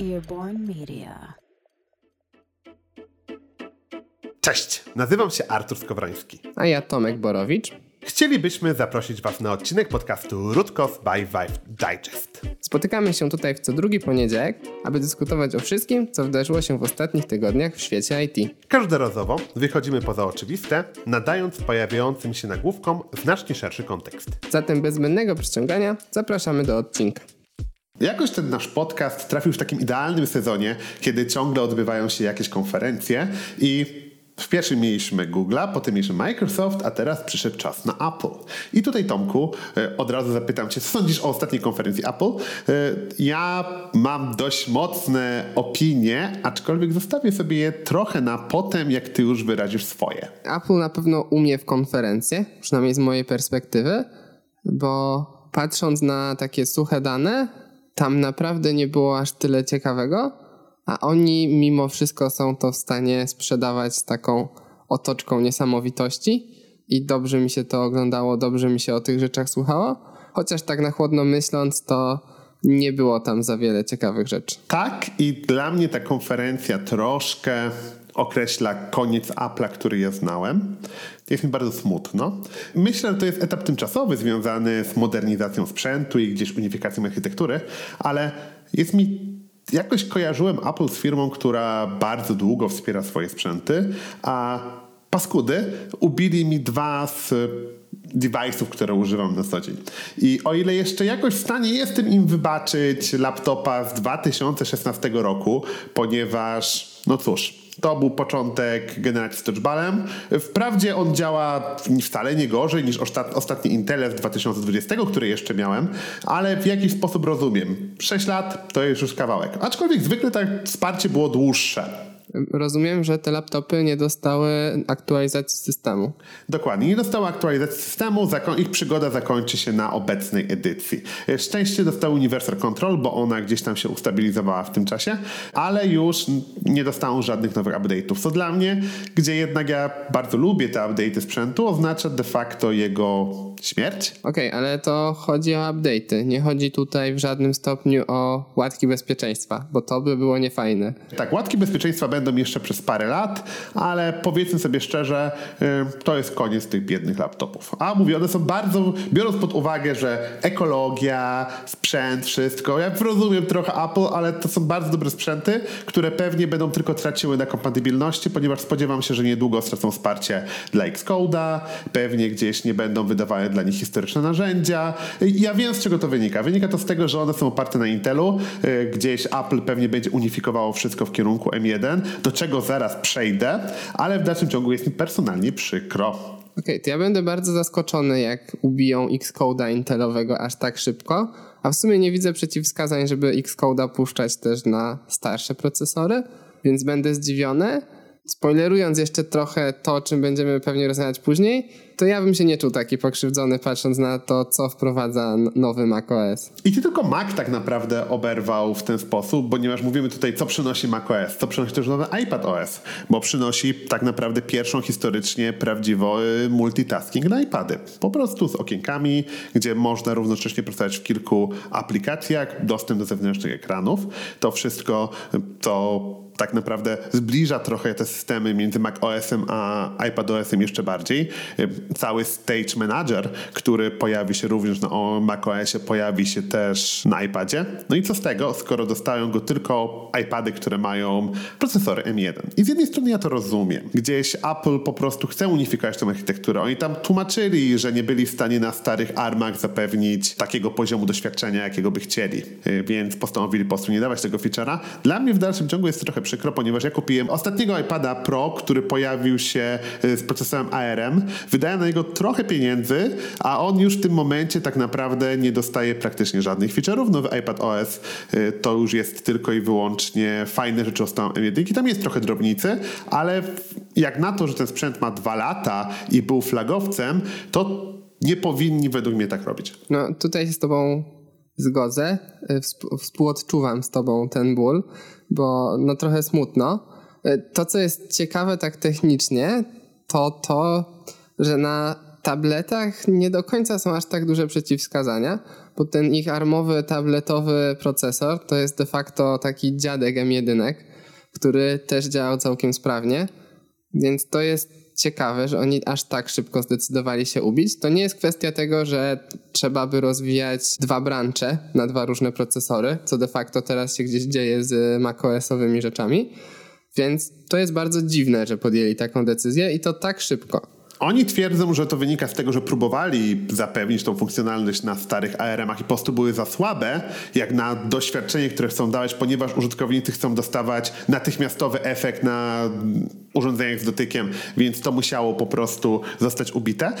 Earborn Media. Cześć, nazywam się Artur Skowroński. A ja Tomek Borowicz. Chcielibyśmy zaprosić Was na odcinek podcastu Rutkos by Vive Digest. Spotykamy się tutaj w co drugi poniedziałek, aby dyskutować o wszystkim, co wydarzyło się w ostatnich tygodniach w świecie IT. Każdorazowo wychodzimy poza oczywiste, nadając pojawiającym się nagłówkom znacznie szerszy kontekst. Zatem bez zbędnego przyciągania zapraszamy do odcinka. Jakoś ten nasz podcast trafił w takim idealnym sezonie, kiedy ciągle odbywają się jakieś konferencje i w pierwszym mieliśmy Google'a, potem mieliśmy Microsoft, a teraz przyszedł czas na Apple. I tutaj Tomku, e, od razu zapytam Cię, co sądzisz o ostatniej konferencji Apple? E, Ja mam dość mocne opinie, aczkolwiek zostawię sobie je trochę na potem, jak Ty już wyrazisz swoje. Apple na pewno umie w konferencję, przynajmniej z mojej perspektywy, bo patrząc na takie suche dane, tam naprawdę nie było aż tyle ciekawego, a oni mimo wszystko są to w stanie sprzedawać z taką otoczką niesamowitości i dobrze mi się to oglądało, dobrze mi się o tych rzeczach słuchało, chociaż tak na chłodno myśląc, to nie było tam za wiele ciekawych rzeczy. Tak, i dla mnie ta konferencja troszkę określa koniec Apple'a, który ja znałem. Jest mi bardzo smutno. Myślę, że to jest etap tymczasowy związany z modernizacją sprzętu i gdzieś unifikacją architektury, ale jest mi jakoś kojarzyłem Apple z firmą, która bardzo długo wspiera swoje sprzęty, a paskudy ubili mi dwa z device'ów, które używam na co dzień. I o ile jeszcze jakoś w stanie jestem im wybaczyć laptopa z 2016 roku, ponieważ, no cóż, to był początek generacji z touchballem. Wprawdzie on działa wcale nie gorzej niż ostat- ostatni Intel z 2020, który jeszcze miałem, ale w jakiś sposób rozumiem. 6 lat to jest już kawałek. Aczkolwiek zwykle tak wsparcie było dłuższe. Rozumiem, że te laptopy nie dostały aktualizacji systemu. Dokładnie, nie dostały aktualizacji systemu, ich przygoda zakończy się na obecnej edycji. Szczęście dostały Universal Control, bo ona gdzieś tam się ustabilizowała w tym czasie, ale już nie dostaną żadnych nowych update'ów. Co dla mnie, gdzie jednak ja bardzo lubię te update'y sprzętu, oznacza de facto jego śmierć. Okej, ale to chodzi o update'y. Nie chodzi tutaj w żadnym stopniu o łatki bezpieczeństwa, bo to by było niefajne. Tak, łatki bezpieczeństwa będą jeszcze przez parę lat, ale powiedzmy sobie szczerze, y, to jest koniec tych biednych laptopów. A mówię, one są bardzo, biorąc pod uwagę, że ekologia, sprzęt, wszystko, ja rozumiem trochę Apple, ale to są bardzo dobre sprzęty, które pewnie będą tylko traciły na kompatybilności, ponieważ spodziewam się, że niedługo stracą wsparcie dla Xcode'a, pewnie gdzieś nie będą wydawane dla nich historyczne narzędzia. Ja wiem, z czego to wynika. Wynika to z tego, że one są oparte na Intelu, y, gdzieś Apple pewnie będzie unifikowało wszystko w kierunku M1, do czego zaraz przejdę, ale w dalszym ciągu jest mi personalnie przykro. Okej, to ja będę bardzo zaskoczony, jak ubiją Xcode'a Intelowego aż tak szybko, a w sumie nie widzę przeciwwskazań, żeby Xcode'a puszczać też na starsze procesory, więc będę zdziwiony. Spoilerując jeszcze trochę to, o czym będziemy pewnie rozmawiać później, to ja bym się nie czuł taki pokrzywdzony patrząc na to, co wprowadza nowy macOS. I nie tylko Mac tak naprawdę oberwał w ten sposób, ponieważ mówimy tutaj, co przynosi macOS, co przynosi też nowy iPadOS, bo przynosi tak naprawdę pierwszą historycznie prawdziwy multitasking na iPady. Po prostu z okienkami, gdzie można równocześnie pracować w kilku aplikacjach, dostęp do zewnętrznych ekranów. To wszystko, to tak naprawdę zbliża trochę te systemy między macOS-em a iPadOS-em jeszcze bardziej. Cały Stage Manager, który pojawi się również na macOSie, pojawi się też na iPadzie. No i co z tego, skoro dostają go tylko iPady, które mają procesory M1. I z jednej strony ja to rozumiem. Gdzieś Apple po prostu chce unifikować tę architekturę. Oni tam tłumaczyli, że nie byli w stanie na starych ARMach zapewnić takiego poziomu doświadczenia, jakiego by chcieli. Yy, Więc postanowili po prostu nie dawać tego feature'a. Dla mnie w dalszym ciągu jest trochę przykro, ponieważ ja kupiłem ostatniego iPada Pro, który pojawił się y, z procesorem ARM. Wydałem na niego trochę pieniędzy, a on już w tym momencie tak naprawdę nie dostaje praktycznie żadnych feature'ów. Nowy iPad OS y, to już jest tylko i wyłącznie fajne rzeczy o M1. Tam jest trochę drobnicy, ale jak na to, że ten sprzęt ma dwa lata i był flagowcem, to nie powinni według mnie tak robić. No, tutaj się z tobą zgodzę. Wsp- Współodczuwam z tobą ten ból, bo no trochę smutno. Y, To, co jest ciekawe tak technicznie, to to, że na tabletach nie do końca są aż tak duże przeciwwskazania, bo ten ich armowy tabletowy procesor to jest de facto taki dziadek M1, który też działał całkiem sprawnie, więc to jest ciekawe, że oni aż tak szybko zdecydowali się ubić. To nie jest kwestia tego, że trzeba by rozwijać dwa brancze na dwa różne procesory, co de facto teraz się gdzieś dzieje z macOS-owymi rzeczami. Więc to jest bardzo dziwne, że podjęli taką decyzję i to tak szybko. Oni twierdzą, że to wynika z tego, że próbowali zapewnić tą funkcjonalność na starych ARM-ach i po prostu były za słabe, jak na doświadczenie, które chcą dawać, ponieważ użytkownicy chcą dostawać natychmiastowy efekt na urządzeniach z dotykiem, więc to musiało po prostu zostać ubite.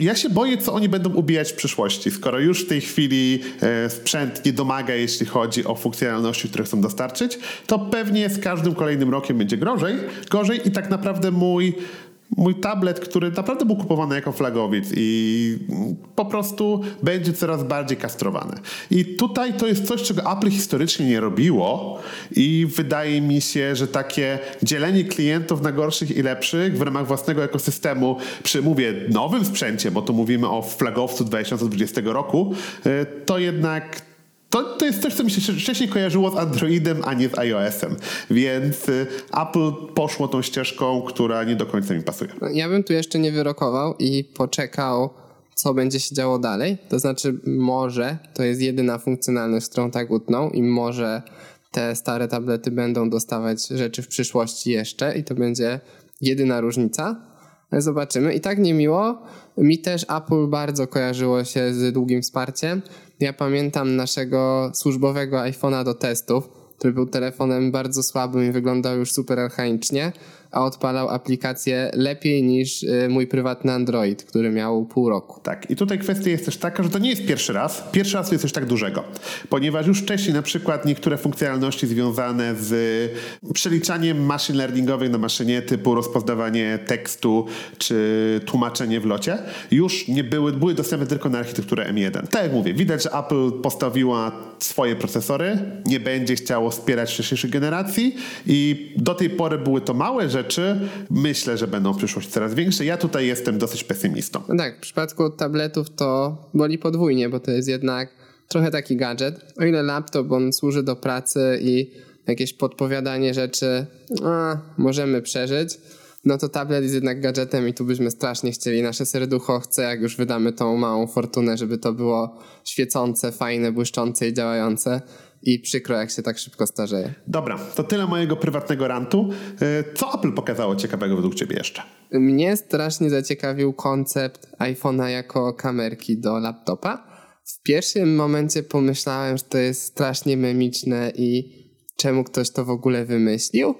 Ja się boję, co oni będą ubijać w przyszłości, skoro już w tej chwili e, sprzęt nie domaga, jeśli chodzi o funkcjonalności, które chcą dostarczyć, to pewnie z każdym kolejnym rokiem będzie gorzej, gorzej i tak naprawdę mój mój tablet, który naprawdę był kupowany jako flagowiec i po prostu będzie coraz bardziej kastrowany. I tutaj to jest coś, czego Apple historycznie nie robiło i wydaje mi się, że takie dzielenie klientów na gorszych i lepszych w ramach własnego ekosystemu przy, mówię, nowym sprzęcie, bo tu mówimy o flagowcu 2020 roku, e, to jednak to, to jest coś, co mi się wcześniej kojarzyło z Androidem, a nie z iOS-em. Więc y, Apple poszło tą ścieżką, która nie do końca mi pasuje. Ja bym tu jeszcze nie wyrokował i poczekał, co będzie się działo dalej. To znaczy, może to jest jedyna funkcjonalność, którą tak utną i może te stare tablety będą dostawać rzeczy w przyszłości jeszcze i to będzie jedyna różnica. Zobaczymy. I tak niemiło. Mi też Apple bardzo kojarzyło się z długim wsparciem. Ja pamiętam naszego służbowego iPhone'a do testów, który był telefonem bardzo słabym i wyglądał już super archaicznie a odpalał aplikację lepiej niż y, mój prywatny Android, który miał pół roku. Tak, i tutaj kwestia jest też taka, że to nie jest pierwszy raz. Pierwszy raz jest coś tak dużego, ponieważ już wcześniej na przykład niektóre funkcjonalności związane z przeliczaniem maszyn learningowych na maszynie typu rozpoznawanie tekstu czy tłumaczenie w locie już nie były, były dostępne tylko na architekturę M1. Tak jak mówię, widać, że Apple postawiła swoje procesory, nie będzie chciało wspierać wcześniejszych generacji i do tej pory były to małe rzeczy, rzeczy myślę, że będą w przyszłości coraz większe. Ja tutaj jestem dosyć pesymistą. Tak, w przypadku tabletów to boli podwójnie, bo to jest jednak trochę taki gadżet. O ile laptop, on służy do pracy i jakieś podpowiadanie rzeczy a, możemy przeżyć, no to tablet jest jednak gadżetem i tu byśmy strasznie chcieli. Nasze serducho chce, jak już wydamy tą małą fortunę, żeby to było świecące, fajne, błyszczące i działające i przykro, jak się tak szybko starzeje. Dobra, to tyle mojego prywatnego rantu. E, co Apple pokazało ciekawego według Ciebie jeszcze? Mnie strasznie zaciekawił koncept iPhone'a jako kamerki do laptopa. W pierwszym momencie pomyślałem, że to jest strasznie memiczne i czemu ktoś to w ogóle wymyślił,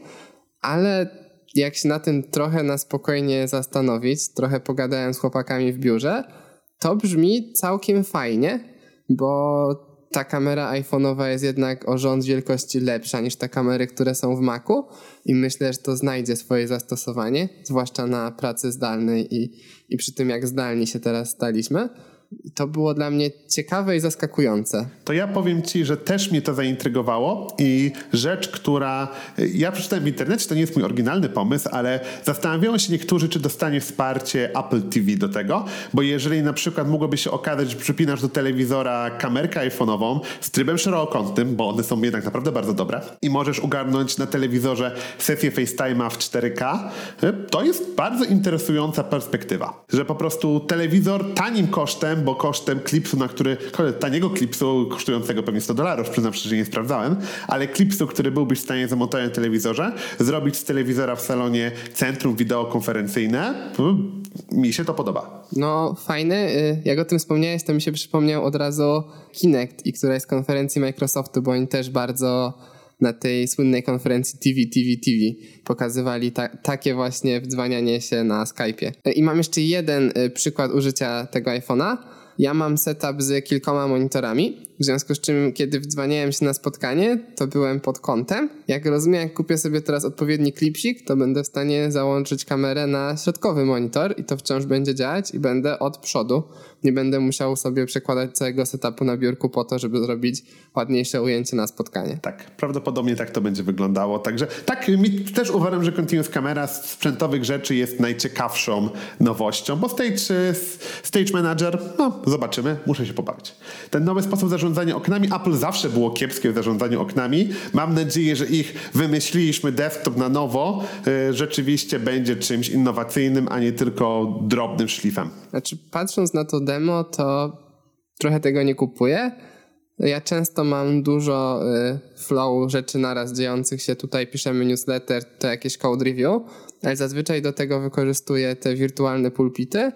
ale jak się na tym trochę na spokojnie zastanowić, trochę pogadałem z chłopakami w biurze, to brzmi całkiem fajnie, bo ta kamera iPhone'owa jest jednak o rząd wielkości lepsza niż te kamery, które są w Macu i myślę, że to znajdzie swoje zastosowanie, zwłaszcza na pracy zdalnej i, i przy tym jak zdalni się teraz staliśmy. To było dla mnie ciekawe i zaskakujące. To ja powiem Ci, że też mnie to zaintrygowało i rzecz, która ja przeczytałem w internecie, to nie jest mój oryginalny pomysł, ale zastanawiają się niektórzy, czy dostanie wsparcie Apple TV do tego, bo jeżeli na przykład mogłoby się okazać, że przypinasz do telewizora kamerkę iPhone'ową z trybem szerokokątnym, bo one są jednak naprawdę bardzo dobre i możesz ugarnąć na telewizorze sesję FaceTime'a w 4K, to jest bardzo interesująca perspektywa, że po prostu telewizor tanim kosztem bo kosztem klipsu, na który, taniego klipsu kosztującego pewnie 100 dolarów, przyznam szczerze, nie sprawdzałem, ale klipsu, który byłbyś w stanie zamontować na telewizorze, zrobić z telewizora w salonie centrum wideokonferencyjne, mi się to podoba. No fajny, y, jak o tym wspomniałeś, to mi się przypomniał od razu Kinect i któraś z konferencji Microsoftu, bo oni też bardzo na tej słynnej konferencji TV, TV, TV pokazywali ta, takie właśnie wdzwanianie się na Skype'ie. I mam jeszcze jeden y, przykład użycia tego iPhone'a. Ja mam setup z kilkoma monitorami, w związku z czym kiedy wdzwaniałem się na spotkanie, to byłem pod kątem. Jak rozumiem, jak kupię sobie teraz odpowiedni klipsik, to będę w stanie załączyć kamerę na środkowy monitor i to wciąż będzie działać i będę od przodu. Nie będę musiał sobie przekładać całego setupu na biurku po to, żeby zrobić ładniejsze ujęcie na spotkanie. Tak, prawdopodobnie tak to będzie wyglądało. Także tak, mi też uważam, że Continuous Camera z sprzętowych rzeczy jest najciekawszą nowością, bo Stage, stage Manager, no zobaczymy, muszę się pobawić. Ten nowy sposób zarządzania oknami, Apple zawsze było kiepskie w zarządzaniu oknami. Mam nadzieję, że ich wymyśliliśmy desktop na nowo, y, rzeczywiście będzie czymś innowacyjnym, a nie tylko drobnym szlifem. Znaczy, patrząc na to demo, to trochę tego nie kupuję. Ja często mam dużo y, flow rzeczy naraz dziejących się. Tutaj piszemy newsletter, to jakieś code review, ale zazwyczaj do tego wykorzystuję te wirtualne pulpity.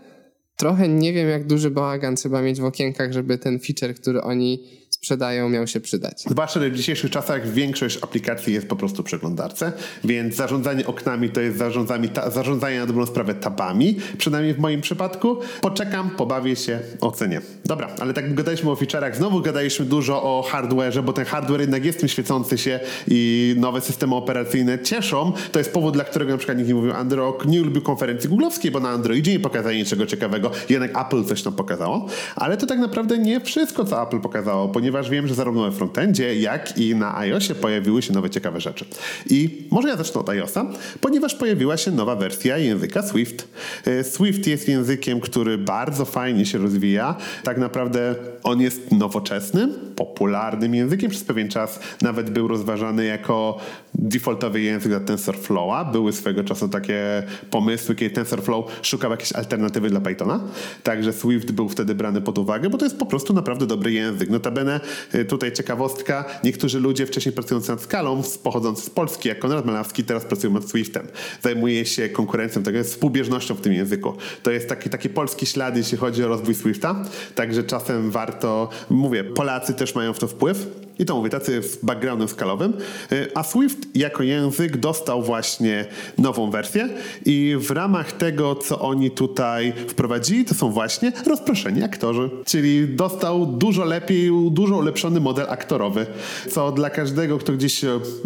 Trochę nie wiem, jak duży bałagan trzeba mieć w okienkach, żeby ten feature, który oni sprzedają, miał się przydać. Zwłaszcza, że w dzisiejszych czasach większość aplikacji jest po prostu przeglądarce, więc zarządzanie oknami to jest zarządzanie, ta, zarządzanie na dobrą sprawę tabami, przynajmniej w moim przypadku. Poczekam, pobawię się, ocenię. Dobra, ale tak gadaliśmy o feature'ach, znowu gadaliśmy dużo o hardware'ze, bo ten hardware jednak jest tym świecący się i nowe systemy operacyjne cieszą. To jest powód, dla którego na przykład nikt nie mówił Android, nie lubił konferencji googlowskiej, bo na Androidzie nie pokazali niczego ciekawego, jednak Apple coś tam pokazało, ale to tak naprawdę nie wszystko, co Apple pokazało, ponieważ ponieważ wiem, że zarówno we frontendzie, jak i na iOSie pojawiły się nowe ciekawe rzeczy. I może ja zacznę od iOSa, ponieważ pojawiła się nowa wersja języka Swift. E, Swift jest językiem, który bardzo fajnie się rozwija. Tak naprawdę on jest nowoczesnym, popularnym językiem. Przez pewien czas nawet był rozważany jako defaultowy język dla TensorFlowa. Były swego czasu takie pomysły, kiedy TensorFlow szukał jakiejś alternatywy dla Pythona. Także Swift był wtedy brany pod uwagę, bo to jest po prostu naprawdę dobry język. Notabene y, tutaj ciekawostka, niektórzy ludzie wcześniej pracujący nad skalą, pochodzący z Polski, jak Konrad Malawski, teraz pracują nad Swiftem. Zajmuje się konkurencją, tego jest współbieżnością w tym języku. To jest taki, taki polski ślad, jeśli chodzi o rozwój Swifta, także czasem warto, mówię, Polacy też mają w to wpływ i to mówię, tacy z backgroundem skalowym. Y, a Swift jako język dostał właśnie nową wersję i w ramach tego, co oni tutaj wprowadzili, to są właśnie rozproszeni aktorzy. Czyli dostał dużo lepiej, dużo ulepszony model aktorowy, co dla każdego, kto gdzieś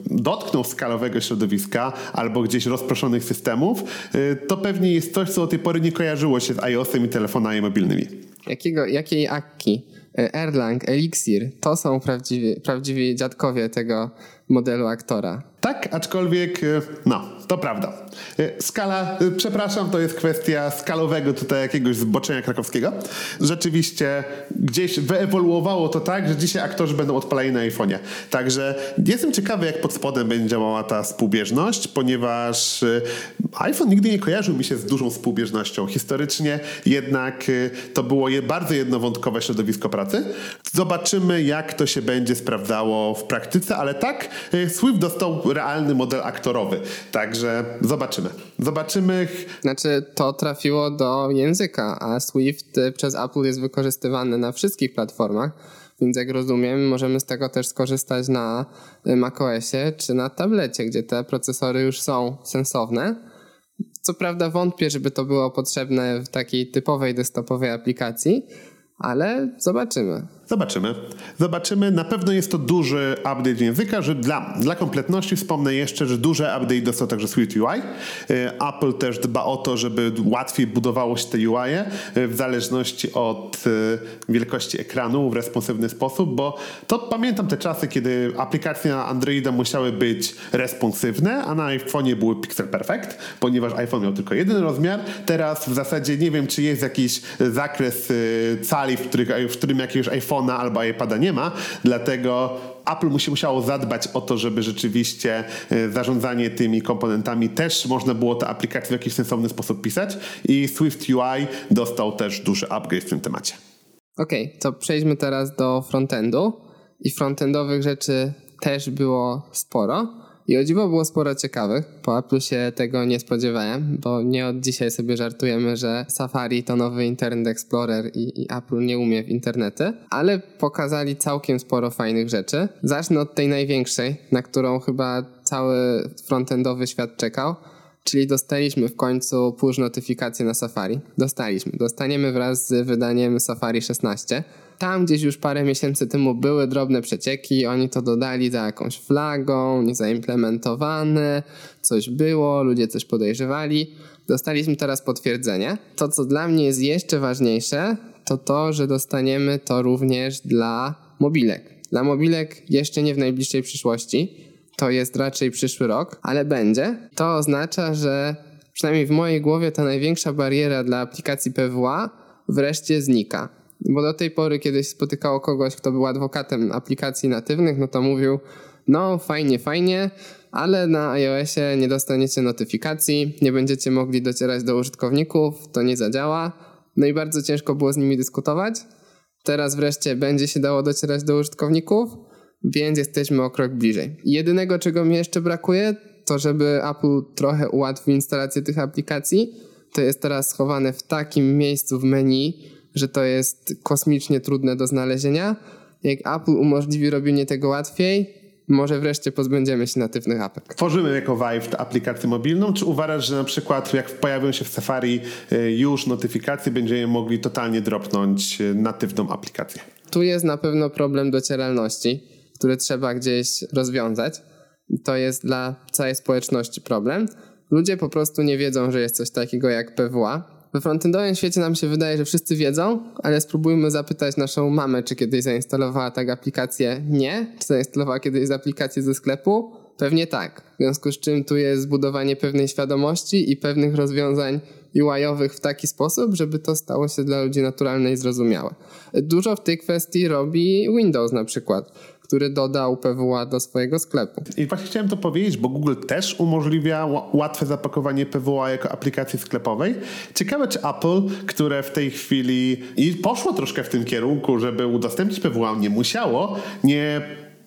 dotknął skalowego środowiska albo gdzieś rozproszonych systemów, y, to pewnie jest coś, co do tej pory nie kojarzyło się z iOS-em i telefonami mobilnymi. Jakiego, jakiej akki? Erlang, Elixir, to są prawdziwi, prawdziwi dziadkowie tego modelu aktora. Tak, aczkolwiek, e, no, to prawda. E, skala, e, przepraszam, to jest kwestia skalowego tutaj jakiegoś zboczenia krakowskiego. Rzeczywiście gdzieś wyewoluowało to tak, że dzisiaj aktorzy będą odpalani na iPhone'ie. Także jestem ciekawy, jak pod spodem będzie działała ta współbieżność, ponieważ iPhone nigdy nie kojarzył mi się z dużą współbieżnością. Historycznie jednak to było bardzo jednowątkowe środowisko pracy. Zobaczymy, jak to się będzie sprawdzało w praktyce, ale tak, Swift dostał realny model aktorowy. Także zobaczymy. Zobaczymy. Znaczy, to trafiło do języka, a Swift y, przez Apple jest wykorzystywany na wszystkich platformach. Więc jak rozumiem, możemy z tego też skorzystać na y, macOSie czy na tablecie, gdzie te procesory już są sensowne. Co prawda wątpię, żeby to było potrzebne w takiej typowej desktopowej aplikacji, ale zobaczymy. Zobaczymy. Zobaczymy. Na pewno jest to duży update języka, że dla, dla kompletności wspomnę jeszcze, że duży update dostał także Swift UI. Y, Apple też dba o to, żeby łatwiej budowało się te UI y, w zależności od y, wielkości ekranu w responsywny sposób, bo to pamiętam te czasy, kiedy aplikacje na Androida musiały być responsywne, a na iPhone'ie były pixel perfect, ponieważ iPhone miał tylko jeden rozmiar. Teraz w zasadzie nie wiem, czy jest jakiś zakres cali, w, których, w którym jakiegoś iPhone iPhone'a albo iPada nie ma, dlatego Apple musi, musiało zadbać o to, żeby rzeczywiście e, zarządzanie tymi komponentami też można było te aplikacje w jakiś sensowny sposób pisać i Swift UI dostał też duży upgrade w tym temacie. Okej, okay, to przejdźmy teraz do frontendu i frontendowych rzeczy też było sporo. I o dziwo było sporo ciekawych. Po Apple się tego nie spodziewałem, bo nie od dzisiaj sobie żartujemy, że Safari to nowy Internet Explorer i, i Apple nie umie w internety, ale pokazali całkiem sporo fajnych rzeczy. Zacznę od tej największej, na którą chyba cały frontendowy świat czekał. Czyli dostaliśmy w końcu push notyfikację na Safari. Dostaliśmy. Dostaniemy wraz z wydaniem Safari 16 tam gdzieś już parę miesięcy temu były drobne przecieki, oni to dodali za jakąś flagą, niezaimplementowane, coś było, ludzie coś podejrzewali. Dostaliśmy teraz potwierdzenie. To, co dla mnie jest jeszcze ważniejsze, to to, że dostaniemy to również dla mobilek. Dla mobilek jeszcze nie w najbliższej przyszłości, to jest raczej przyszły rok, ale będzie. To oznacza, że przynajmniej w mojej głowie ta największa bariera dla aplikacji PWA wreszcie znika. Bo do tej pory, kiedy się spotykało kogoś, kto był adwokatem aplikacji natywnych, no to mówił, no fajnie, fajnie, ale na iOSie nie dostaniecie notyfikacji, nie będziecie mogli docierać do użytkowników, to nie zadziała. No i bardzo ciężko było z nimi dyskutować. Teraz wreszcie będzie się dało docierać do użytkowników, więc jesteśmy o krok bliżej. Jedynego, czego mi jeszcze brakuje, to żeby Apple trochę ułatwił instalację tych aplikacji. To jest teraz schowane w takim miejscu w menu, że to jest kosmicznie trudne do znalezienia. Jak Apple umożliwi robienie tego łatwiej, może wreszcie pozbędziemy się natywnych apek. Tworzymy jako Vive aplikację mobilną, czy uważasz, że na przykład jak pojawią się w Safari y, już notyfikacje, będziemy mogli totalnie dropnąć y, natywną aplikację? Tu jest na pewno problem docieralności, który trzeba gdzieś rozwiązać. To jest dla całej społeczności problem. Ludzie po prostu nie wiedzą, że jest coś takiego jak PWA, we frontendowym świecie nam się wydaje, że wszyscy wiedzą, ale spróbujmy zapytać naszą mamę, czy kiedyś zainstalowała tak aplikację. Nie. Czy zainstalowała kiedyś aplikację ze sklepu? Pewnie tak. W związku z czym tu jest zbudowanie pewnej świadomości i pewnych rozwiązań UI-owych w taki sposób, żeby to stało się dla ludzi naturalne i zrozumiałe. Dużo w tej kwestii robi Windows na przykład który dodał PWA do swojego sklepu. I właśnie chciałem to powiedzieć, bo Google też umożliwia łatwe zapakowanie PWA jako aplikacji sklepowej. Ciekawe, czy Apple, które w tej chwili i poszło troszkę w tym kierunku, żeby udostępnić PWA, nie musiało, nie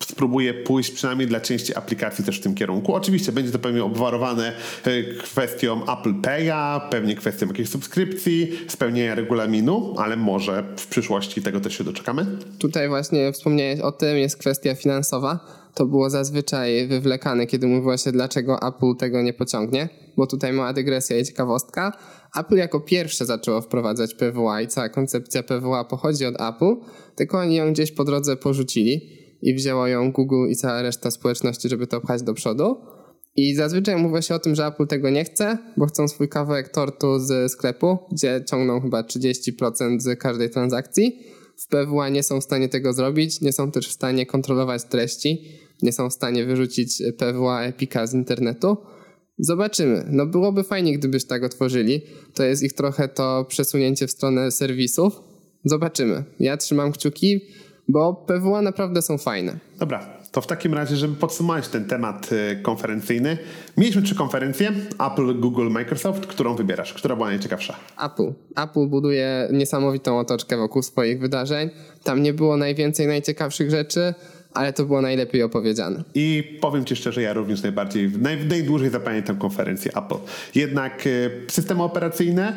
spróbuję pójść przynajmniej dla części aplikacji też w tym kierunku. Oczywiście będzie to pewnie obwarowane e, kwestią Apple Pay'a, pewnie kwestią jakiejś subskrypcji, spełnienia regulaminu, ale może w przyszłości tego też się doczekamy. Tutaj właśnie wspomniałeś o tym, jest kwestia finansowa. To było zazwyczaj wywlekane, kiedy mówiło się, dlaczego Apple tego nie pociągnie, bo tutaj mała dygresja i ciekawostka. Apple jako pierwsze zaczęło wprowadzać PWA i cała koncepcja PWA pochodzi od Apple, tylko oni ją gdzieś po drodze porzucili i wzięło ją Google i cała reszta społeczności, żeby to pchać do przodu. I zazwyczaj mówi się o tym, że Apple tego nie chce, bo chcą swój kawałek tortu z sklepu, gdzie ciągną chyba 30% z każdej transakcji. W PWA nie są w stanie tego zrobić, nie są też w stanie kontrolować treści, nie są w stanie wyrzucić PWA Epika z internetu. Zobaczymy. No byłoby fajnie, gdybyś tak otworzyli. To jest ich trochę to przesunięcie w stronę serwisów. Zobaczymy. Ja trzymam kciuki bo PWA naprawdę są fajne. Dobra, to w takim razie, żeby podsumować ten temat y, konferencyjny, mieliśmy trzy konferencje: Apple, Google, Microsoft. Którą wybierasz? Która była najciekawsza? Apple. Apple buduje niesamowitą otoczkę wokół swoich wydarzeń. Tam nie było najwięcej najciekawszych rzeczy ale to było najlepiej opowiedziane. I powiem Ci szczerze, ja również najbardziej, naj, najdłużej zapamiętam konferencję Apple. Jednak y, systemy operacyjne,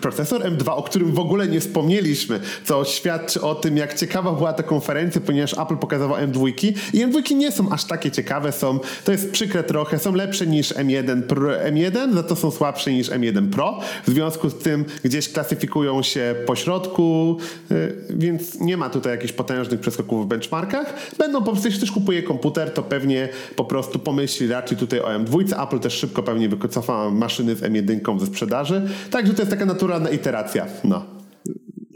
procesor M2, o którym w ogóle nie wspomnieliśmy, co świadczy o tym, jak ciekawa była ta konferencja, ponieważ Apple pokazywał M2 i M2 nie są aż takie ciekawe, są, to jest przykre trochę, są lepsze niż M1 Pro, M1, za to są słabsze niż M1 Pro, w związku z tym gdzieś klasyfikują się po środku, y, więc nie ma tutaj jakichś potężnych przeskoków w benchmarkach. Będą no jeśli ktoś kupuje komputer, to pewnie po prostu pomyśli raczej tutaj o M2. Apple też szybko pewnie wycofa maszyny z M1 ze sprzedaży. Także to jest taka naturalna iteracja. No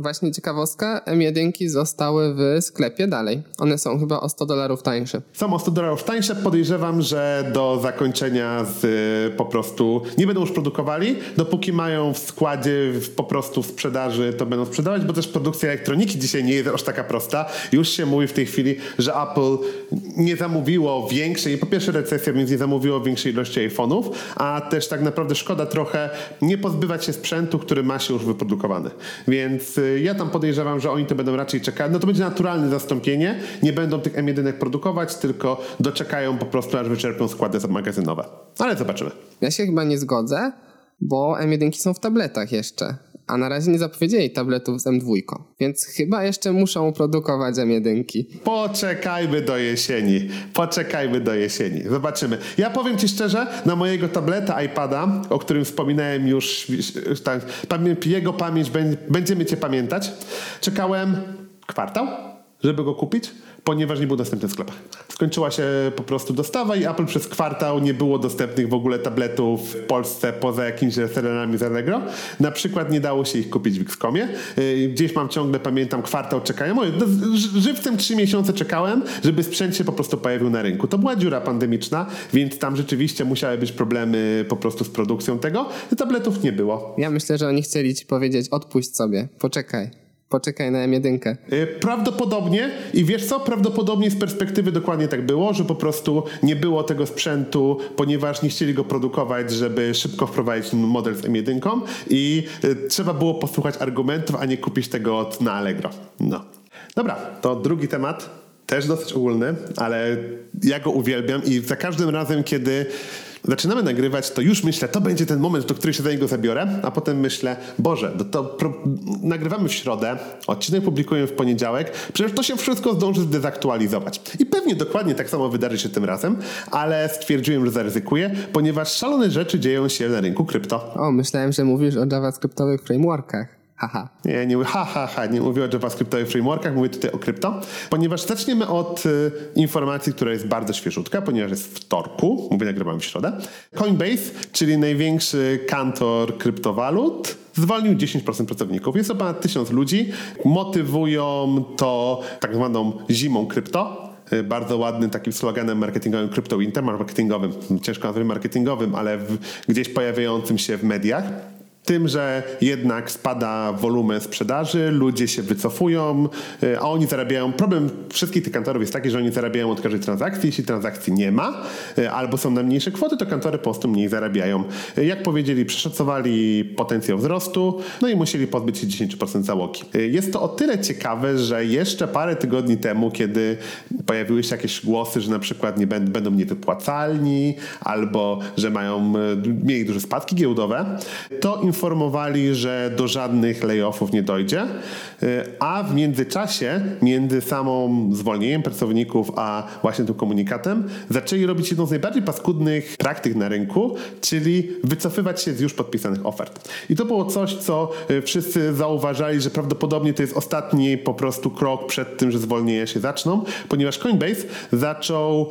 właśnie ciekawostka, M1 zostały w sklepie dalej. One są chyba o 100 dolarów tańsze. Są o 100 dolarów tańsze. Podejrzewam, że do zakończenia z, po prostu nie będą już produkowali. Dopóki mają w składzie po prostu w sprzedaży, to będą sprzedawać, bo też produkcja elektroniki dzisiaj nie jest aż taka prosta. Już się mówi w tej chwili, że Apple nie zamówiło większej, po pierwsze recesja, więc nie zamówiło większej ilości iPhone'ów, a też tak naprawdę szkoda trochę nie pozbywać się sprzętu, który ma się już wyprodukowany. Więc y, ja tam podejrzewam, że oni to będą raczej czekać. No to będzie naturalne zastąpienie. Nie będą tych M1 produkować, tylko doczekają po prostu, aż wyczerpią składy magazynowe. Ale zobaczymy. Ja się chyba nie zgodzę, bo M1 są w tabletach jeszcze a na razie nie zapowiedzieli tabletów z M2, więc chyba jeszcze muszą produkować M1. Poczekajmy do jesieni. Poczekajmy do jesieni. Zobaczymy. Ja powiem Ci szczerze, na mojego tableta iPada, o którym wspominałem już, tak, jego pamięć, będziemy Cię pamiętać, czekałem kwartał żeby go kupić, ponieważ nie był dostępny w sklepach. Skończyła się po prostu dostawa i Apple przez kwartał nie było dostępnych w ogóle tabletów w Polsce poza jakimiś reselerami z Allegro. Na przykład nie dało się ich kupić w Xcomie. Y, gdzieś mam ciągle, pamiętam, kwartał czekałem. Żywcem trzy miesiące czekałem, żeby sprzęt się po prostu pojawił na rynku. To była dziura pandemiczna, więc tam rzeczywiście musiały być problemy po prostu z produkcją tego. Tabletów nie było. Ja myślę, że oni chcieli ci powiedzieć, odpuść sobie, poczekaj poczekaj na M1. Y, prawdopodobnie i wiesz co, prawdopodobnie z perspektywy dokładnie tak było, że po prostu nie było tego sprzętu, ponieważ nie chcieli go produkować, żeby szybko wprowadzić model z M1 i y, trzeba było posłuchać argumentów, a nie kupić tego na Allegro. No. Dobra, to drugi temat też dosyć ogólny, ale ja go uwielbiam i za każdym razem, kiedy zaczynamy nagrywać, to już myślę, to będzie ten moment, do którego się za niego zabiorę, a potem myślę, Boże, to, to pro, nagrywamy w środę, odcinek publikujemy w poniedziałek, przecież to się wszystko zdąży zdezaktualizować. I pewnie dokładnie tak samo wydarzy się tym razem, ale stwierdziłem, że zaryzykuję, ponieważ szalone rzeczy dzieją się na rynku krypto. O, myślałem, że mówisz o JavaScriptowych frameworkach. Nie, nie mówię ha, ha, ha, nie mówię o JavaScriptowych frameworkach, mówię tutaj o krypto, ponieważ zaczniemy od y, informacji, która jest bardzo świeżutka, ponieważ jest wtorku, mówię, nagrywam w środę. Coinbase, czyli największy kantor kryptowalut, zwolnił 10% pracowników. Jest to ponad 1000 ludzi. Motywują to tak zwaną zimą krypto, y, bardzo ładnym takim sloganem marketingowym, crypto winter, marketingowym, ciężko nazwać marketingowym, ale w, gdzieś pojawiającym się w mediach tym, że jednak spada wolumen sprzedaży, ludzie się wycofują, y, a oni zarabiają. Problem wszystkich tych kantorów jest taki, że oni zarabiają od każdej transakcji. Jeśli transakcji nie ma, y, albo są na mniejsze kwoty, to kantory po prostu mniej zarabiają. Y, jak powiedzieli, przeszacowali potencjał wzrostu, no i musieli pozbyć się 10% załogi. Jest to o tyle ciekawe, że jeszcze parę tygodni temu, kiedy pojawiły się jakieś głosy, że na przykład nie będą, niewypłacalni, albo że mają, mieli duże spadki giełdowe, to informowali, że do żadnych layoffów nie dojdzie, a w międzyczasie, między samą zwolnieniem pracowników, a właśnie tym komunikatem, zaczęli robić jedną z najbardziej paskudnych praktyk na rynku, czyli wycofywać się z już podpisanych ofert. I to było coś, co y, wszyscy zauważali, że prawdopodobnie to jest ostatni po prostu krok przed tym, że zwolnienia się zaczną, ponieważ Coinbase zaczął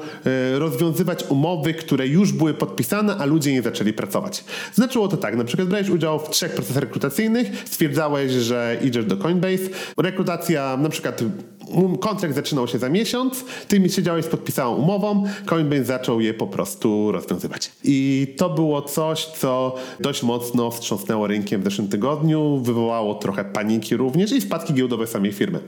y, rozwiązywać umowy, które już były podpisane, a ludzie nie zaczęli pracować. Znaczyło to tak, na przykład brałeś udział udział w trzech procesach rekrutacyjnych, stwierdzałeś, że idziesz do Coinbase. Rekrutacja, na przykład kontrakt zaczynał się za miesiąc, ty mi siedziałeś z podpisaną umową, Coinbase zaczął je po prostu rozwiązywać. I to było coś, co dość mocno wstrząsnęło rynkiem w zeszłym tygodniu, wywołało trochę paniki również i spadki giełdowe samej firmy.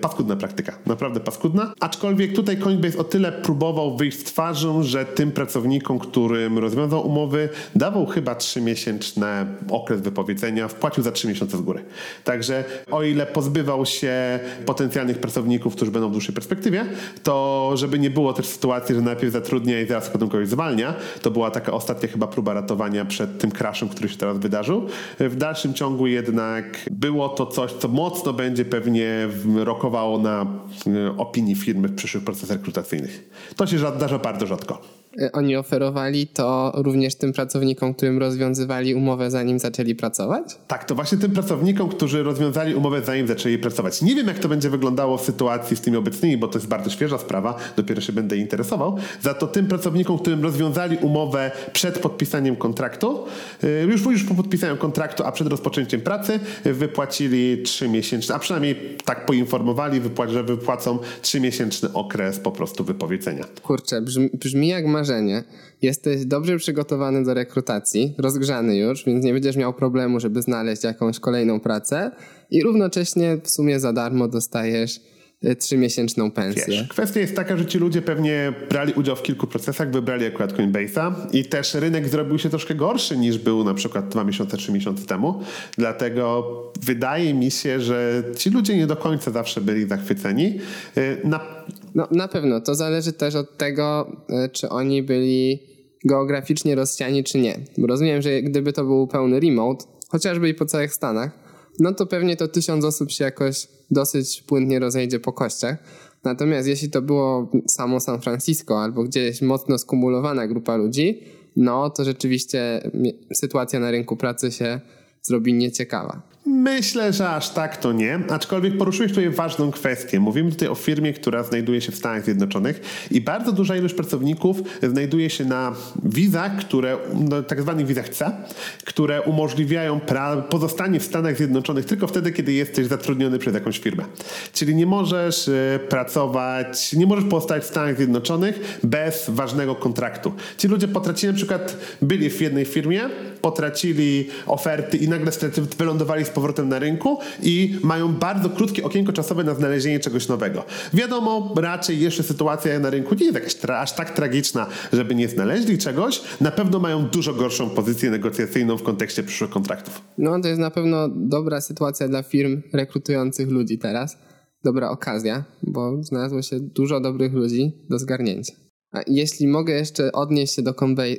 Paskudna praktyka, naprawdę paskudna. Aczkolwiek tutaj Coinbase o tyle próbował wyjść z twarzą, że tym pracownikom, którym rozwiązał umowy, dawał chyba trzymiesięczne okres wypowiedzenia, wpłacił za trzy miesiące z góry. Także o ile pozbywał się potencjalnych pracowników, którzy będą w dłuższej perspektywie, to żeby nie było też sytuacji, że najpierw zatrudnia i zaraz potem kogoś zwalnia, to była taka ostatnia chyba próba ratowania przed tym crashem, który się teraz wydarzył. W dalszym ciągu jednak było to coś, co mocno będzie pewnie rokowało na e, opinii firmy w przyszłych procesach rekrutacyjnych. To się zdarza bardzo rzadko. Y, oni oferowali to również tym pracownikom, którym rozwiązywali umowę zanim zaczęli pracować? Tak, to właśnie tym pracownikom, którzy rozwiązali umowę zanim zaczęli pracować. Nie wiem, jak to będzie wyglądało w sytuacji z tymi obecnymi, bo to jest bardzo świeża sprawa, dopiero się będę interesował. Za to tym pracownikom, którym rozwiązali umowę przed podpisaniem kontraktu, y, już, już po podpisaniu kontraktu, a przed rozpoczęciem pracy, wypłacili 3 miesięczne, a przynajmniej tak poinformowali, że wypłacą 3 miesięczny okres po prostu wypowiedzenia. Kurczę, brzmi, brzmi jak ma marzenie. Jesteś dobrze przygotowany do rekrutacji, rozgrzany już, więc nie będziesz miał problemu, żeby znaleźć jakąś kolejną pracę i równocześnie w sumie za darmo dostajesz trzymiesięczną pensję. Wiesz, kwestia jest taka, że ci ludzie pewnie brali udział w kilku procesach, wybrali akurat Coinbase'a i też rynek zrobił się troszkę gorszy niż był na przykład dwa miesiące, trzy miesiące temu. Dlatego wydaje mi się, że ci ludzie nie do końca zawsze byli zachwyceni. Y, na no na pewno. To zależy też od tego, e, czy oni byli geograficznie rozsiani, czy nie. Bo rozumiem, że gdyby to był pełny remote, chociażby i po całych Stanach, no to pewnie to tysiąc osób się jakoś dosyć płynnie rozejdzie po kościach. Natomiast jeśli to było samo San Francisco albo gdzieś mocno skumulowana grupa ludzi, no to rzeczywiście sytuacja na rynku pracy się zrobi nieciekawa. Myślę, że aż tak to nie, aczkolwiek poruszyłeś tutaj ważną kwestię. Mówimy tutaj o firmie, która znajduje się w Stanach Zjednoczonych i bardzo duża ilość pracowników znajduje się na wizach, które, no, tak zwanych wizach C, które umożliwiają pozostanie w Stanach Zjednoczonych tylko wtedy, kiedy jesteś zatrudniony przez jakąś firmę. Czyli nie możesz y, pracować, nie możesz pozostać w Stanach Zjednoczonych bez ważnego kontraktu. Ci ludzie potracili na przykład, byli w jednej firmie, potracili oferty i nagle wylądowali z powrotem na rynku i mają bardzo krótkie okienko czasowe na znalezienie czegoś nowego. Wiadomo, raczej jeszcze sytuacja na rynku nie jest jakaś aż tak tragiczna, żeby nie znaleźli czegoś. Na pewno mają dużo gorszą pozycję negocjacyjną w kontekście przyszłych kontraktów. No, to jest na pewno dobra sytuacja dla firm rekrutujących ludzi teraz. Dobra okazja, bo znalazło się dużo dobrych ludzi do zgarnięcia. Jeśli mogę jeszcze odnieść się do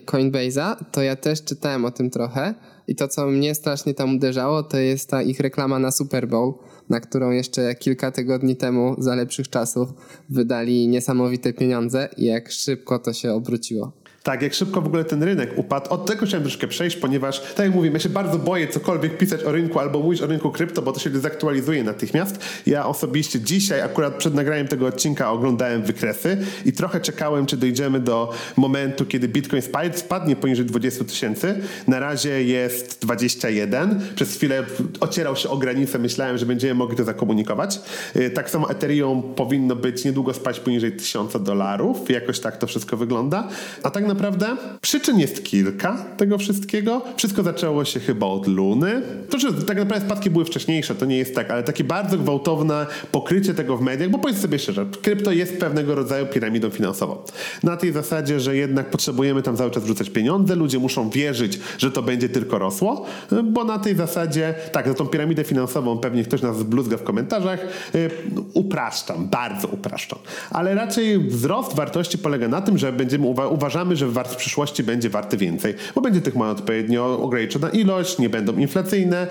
Coinbase'a, to ja też czytałem o tym trochę i to, co mnie strasznie tam uderzało, to jest ta ich reklama na Super Bowl, na którą jeszcze kilka tygodni temu, za lepszych czasów, wydali niesamowite pieniądze i jak szybko to się obróciło. Tak, jak szybko w ogóle ten rynek upadł. Od tego chciałem troszkę przejść, ponieważ, tak jak mówimy, ja się bardzo boję cokolwiek pisać o rynku albo mówić o rynku krypto, bo to się zaktualizuje natychmiast. Ja osobiście dzisiaj, akurat przed nagraniem tego odcinka, oglądałem wykresy i trochę czekałem, czy dojdziemy do momentu, kiedy Bitcoin spadnie poniżej 20 tysięcy. Na razie jest 21. Przez chwilę ocierał się o granicę, myślałem, że będziemy mogli to zakomunikować. Y, tak samo Ethereum powinno być niedługo spać poniżej 1000 dolarów. Jakoś tak to wszystko wygląda. A tak naprawdę. Przyczyn jest kilka tego wszystkiego. Wszystko zaczęło się chyba od Luny. To, że tak naprawdę spadki były wcześniejsze, to nie jest tak, ale takie bardzo gwałtowne pokrycie tego w mediach, bo powiedz sobie szczerze, krypto jest pewnego rodzaju piramidą finansową. Na tej zasadzie, że jednak potrzebujemy tam cały czas wrzucać pieniądze, ludzie muszą wierzyć, że to będzie tylko rosło, bo na tej zasadzie, tak, za tą piramidę finansową pewnie ktoś nas zbluzga w komentarzach, y, upraszczam, bardzo upraszczam. Ale raczej wzrost wartości polega na tym, że będziemy uwa uważamy, że że w przyszłości będzie warty więcej, bo będzie tych monet odpowiednio ograniczona ilość, nie będą inflacyjne.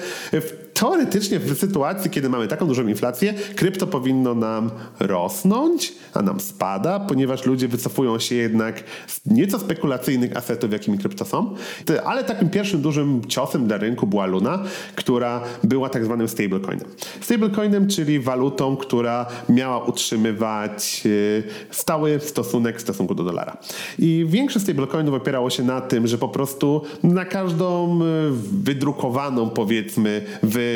Teoretycznie w sytuacji, kiedy mamy taką dużą inflację, krypto powinno nam rosnąć, a nam spada, ponieważ ludzie wycofują się jednak z nieco spekulacyjnych asetów, jakimi krypto są. Ale takim pierwszym dużym ciosem dla rynku była Luna, która była tak zwanym stablecoinem. Stablecoinem, czyli walutą, która miała utrzymywać y, stały stosunek w stosunku do dolara. I większość stablecoinów opierało się na tym, że po prostu na każdą y, wydrukowaną, powiedzmy,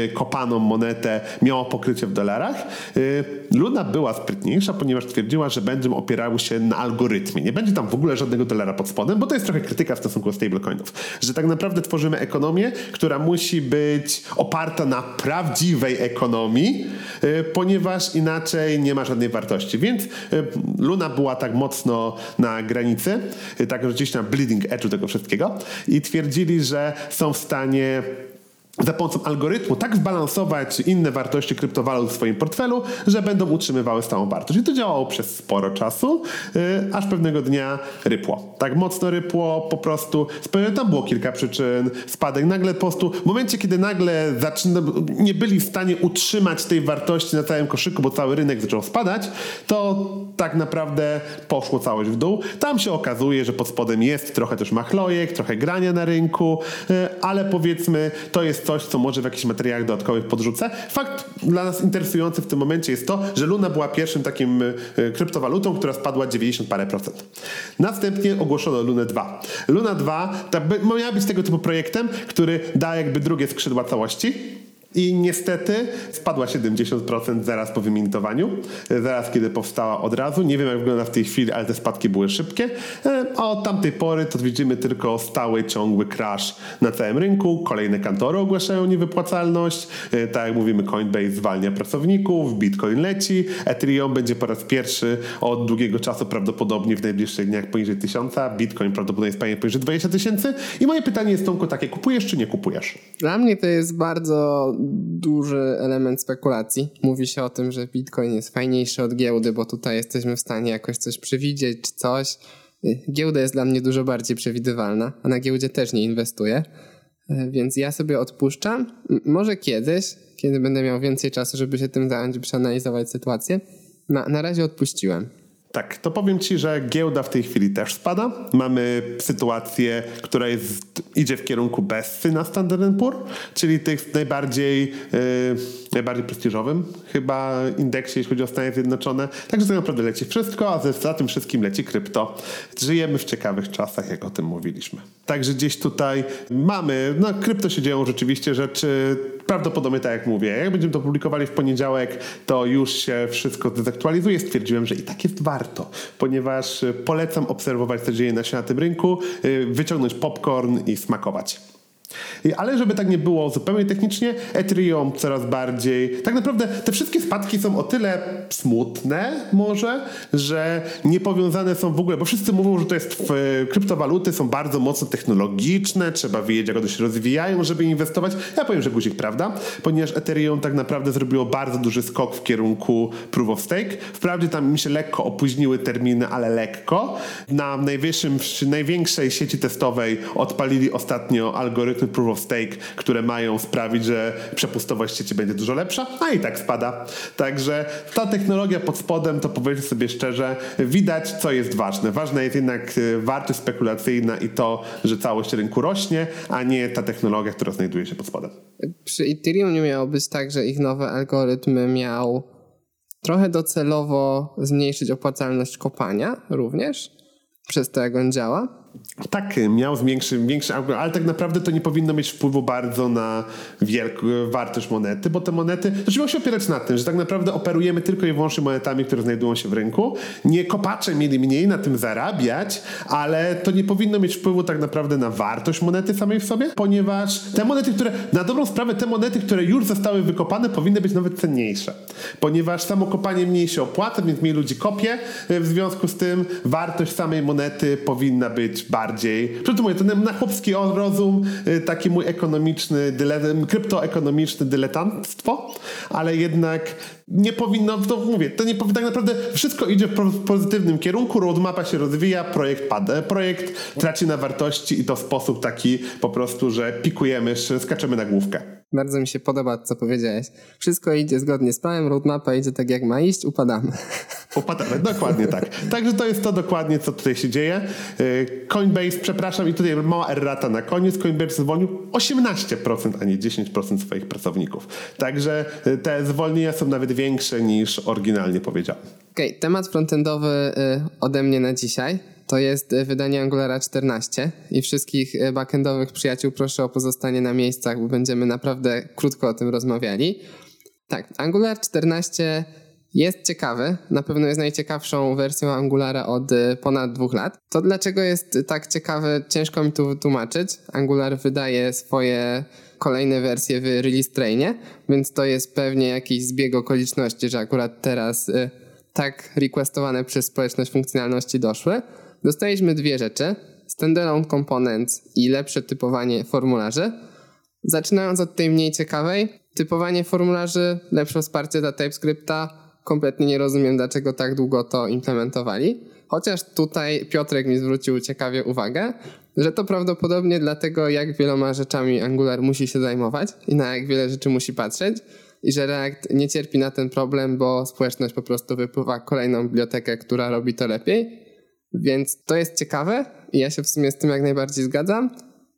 wykopaną monetę miało pokrycie w dolarach. Y, Luna była sprytniejsza, ponieważ twierdziła, że będą opierały się na algorytmie. Nie będzie tam w ogóle żadnego dolara pod spodem, bo to jest trochę krytyka w stosunku do stablecoinów. Że tak naprawdę tworzymy ekonomię, która musi być oparta na prawdziwej ekonomii, y, ponieważ inaczej nie ma żadnej wartości. Więc Luna była tak mocno na granicy, tak gdzieś na bleeding edge'u tego wszystkiego i twierdzili, że są w stanie za pomocą algorytmu tak zbalansować inne wartości kryptowalut w swoim portfelu, że będą utrzymywały stałą wartość. I to działało przez sporo czasu, yy, aż pewnego dnia rypło. Tak mocno rypło, po prostu, tam było kilka przyczyn, spadek, nagle po prostu, w momencie, kiedy nagle zaczyna, nie byli w stanie utrzymać tej wartości na całym koszyku, bo cały rynek zaczął spadać, to tak naprawdę poszło całość w dół. Tam się okazuje, że pod spodem jest trochę też machlojek, trochę grania na rynku, yy, ale powiedzmy, to jest coś, co może w jakichś materiałach dodatkowych podrzucę. Fakt dla nas interesujący w tym momencie jest to, że Luna była pierwszym takim y, kryptowalutą, która spadła 90 parę procent. Następnie ogłoszono Lunę 2. Luna 2 ta, miała być tego typu projektem, który da jakby drugie skrzydła całości. I niestety spadła 70% zaraz po wymintowaniu, zaraz kiedy powstała od razu. Nie wiem jak wygląda w tej chwili, ale te spadki były szybkie. E, a od tamtej pory to widzimy tylko stały, ciągły crash na całym rynku. Kolejne kantory ogłaszają niewypłacalność. E, tak jak mówimy, Coinbase zwalnia pracowników, Bitcoin leci, Ethereum będzie po raz pierwszy od długiego czasu prawdopodobnie w najbliższych dniach poniżej 1000, Bitcoin prawdopodobnie spadnie poniżej 20 tysięcy. I moje pytanie jest Tomku takie, kupujesz czy nie kupujesz? Dla mnie to jest bardzo duży element spekulacji. Mówi się o tym, że Bitcoin jest fajniejszy od giełdy, bo tutaj jesteśmy w stanie jakoś coś przewidzieć czy coś. Giełda jest dla mnie dużo bardziej przewidywalna, a na giełdzie też nie inwestuję. E, więc ja sobie odpuszczam. Może kiedyś, kiedy będę miał więcej czasu, żeby się tym zająć, przeanalizować sytuację. Na, na razie odpuściłem. Tak, to powiem Ci, że giełda w tej chwili też spada. Mamy sytuację, która jest idzie w kierunku Bessy na Standard Poor, czyli tych najbardziej, yy, najbardziej prestiżowym chyba indeksie, jeśli chodzi o Stany Zjednoczone. Także tak naprawdę leci wszystko, a za tym wszystkim leci krypto. Żyjemy w ciekawych czasach, jak o tym mówiliśmy. Także gdzieś tutaj mamy, no krypto się dzieją rzeczywiście rzeczy prawdopodobnie tak jak mówię. Jak będziemy to publikowali w poniedziałek, to już się wszystko zdezaktualizuje. Stwierdziłem, że i tak jest warto, ponieważ polecam obserwować, co dzieje się na tym rynku, y, wyciągnąć popcorn i smakować. Ale żeby tak nie było zupełnie technicznie, Ethereum coraz bardziej. Tak naprawdę te wszystkie spadki są o tyle smutne, może, że nie powiązane są w ogóle, bo wszyscy mówią, że to jest kryptowaluty są bardzo mocno technologiczne, trzeba wiedzieć, jak one się rozwijają, żeby inwestować. Ja powiem, że guzik, prawda? Ponieważ Ethereum tak naprawdę zrobiło bardzo duży skok w kierunku proof of stake. Wprawdzie tam mi się lekko opóźniły terminy, ale lekko. Na najwyższym, największej sieci testowej odpalili ostatnio algorytm proof of stake, które mają sprawić, że przepustowość sieci będzie dużo lepsza, a i tak spada. Także ta technologia pod spodem, to powiedzmy sobie szczerze, widać co jest ważne. Ważna jest jednak e, wartość spekulacyjna i to, że całość rynku rośnie, a nie ta technologia, która znajduje się pod spodem. Przy Ethereum nie miało być tak, że ich nowe algorytmy miał trochę docelowo zmniejszyć opłacalność kopania również, przez to jak on działa tak, miał większy, większy ale tak naprawdę to nie powinno mieć wpływu bardzo na wielką wartość monety, bo te monety, to trzeba się opierać na tym, że tak naprawdę operujemy tylko i wyłącznie monetami, które znajdują się w rynku. Nie kopacze mieli mniej na tym zarabiać, ale to nie powinno mieć wpływu tak naprawdę na wartość monety samej w sobie, ponieważ te monety, które, na dobrą sprawę, te monety, które już zostały wykopane, powinny być nawet cenniejsze, ponieważ samo kopanie mniej się opłaca, więc mniej ludzi kopie, w związku z tym wartość samej monety powinna być bardziej. Przecież mówię, ten na chłopski rozum, y, taki mój ekonomiczny, kryptoekonomiczny dyletantstwo, ale jednak nie powinno, to mówię, to nie powinno, tak naprawdę wszystko idzie w pozytywnym kierunku, roadmapa się rozwija, projekt pada, projekt traci na wartości i to w sposób taki po prostu, że pikujemy, skaczemy na główkę. Bardzo mi się podoba, co powiedziałeś. Wszystko idzie zgodnie z planem, roadmapa idzie tak jak ma iść, upadamy. Upadamy, dokładnie tak. Także to jest to dokładnie, co tutaj się dzieje. Y, Coinbase, przepraszam, i tutaj mała errata na koniec. Coinbase zwolnił 18%, a nie 10% swoich pracowników. Także y, te zwolnienia są nawet większe niż oryginalnie powiedziałem. Okej, okay, temat frontendowy y, ode mnie na dzisiaj to jest wydanie Angulara 14 i wszystkich y, backendowych przyjaciół proszę o pozostanie na miejscach, bo będziemy naprawdę krótko o tym rozmawiali. Tak, Angular 14 jest ciekawy, na pewno jest najciekawszą wersją Angulara od y, ponad dwóch lat. To dlaczego jest tak ciekawy, ciężko mi tu wytłumaczyć. Angular wydaje swoje kolejne wersje w release trainie, więc to jest pewnie jakiś zbieg okoliczności, że akurat teraz tak requestowane przez społeczność funkcjonalności doszły. Dostaliśmy dwie rzeczy: standalone components i lepsze typowanie formularzy. Zaczynając od tej mniej ciekawej, typowanie formularzy, lepsze wsparcie dla TypeScripta. Kompletnie nie rozumiem, dlaczego tak długo to implementowali. Chociaż tutaj Piotrek mi zwrócił ciekawie uwagę, że to prawdopodobnie dlatego, jak wieloma rzeczami Angular musi się zajmować i na jak wiele rzeczy musi patrzeć i że React nie cierpi na ten problem, bo społeczność po prostu wypływa kolejną bibliotekę, która robi to lepiej. Więc to jest ciekawe i ja się w sumie z tym jak najbardziej zgadzam.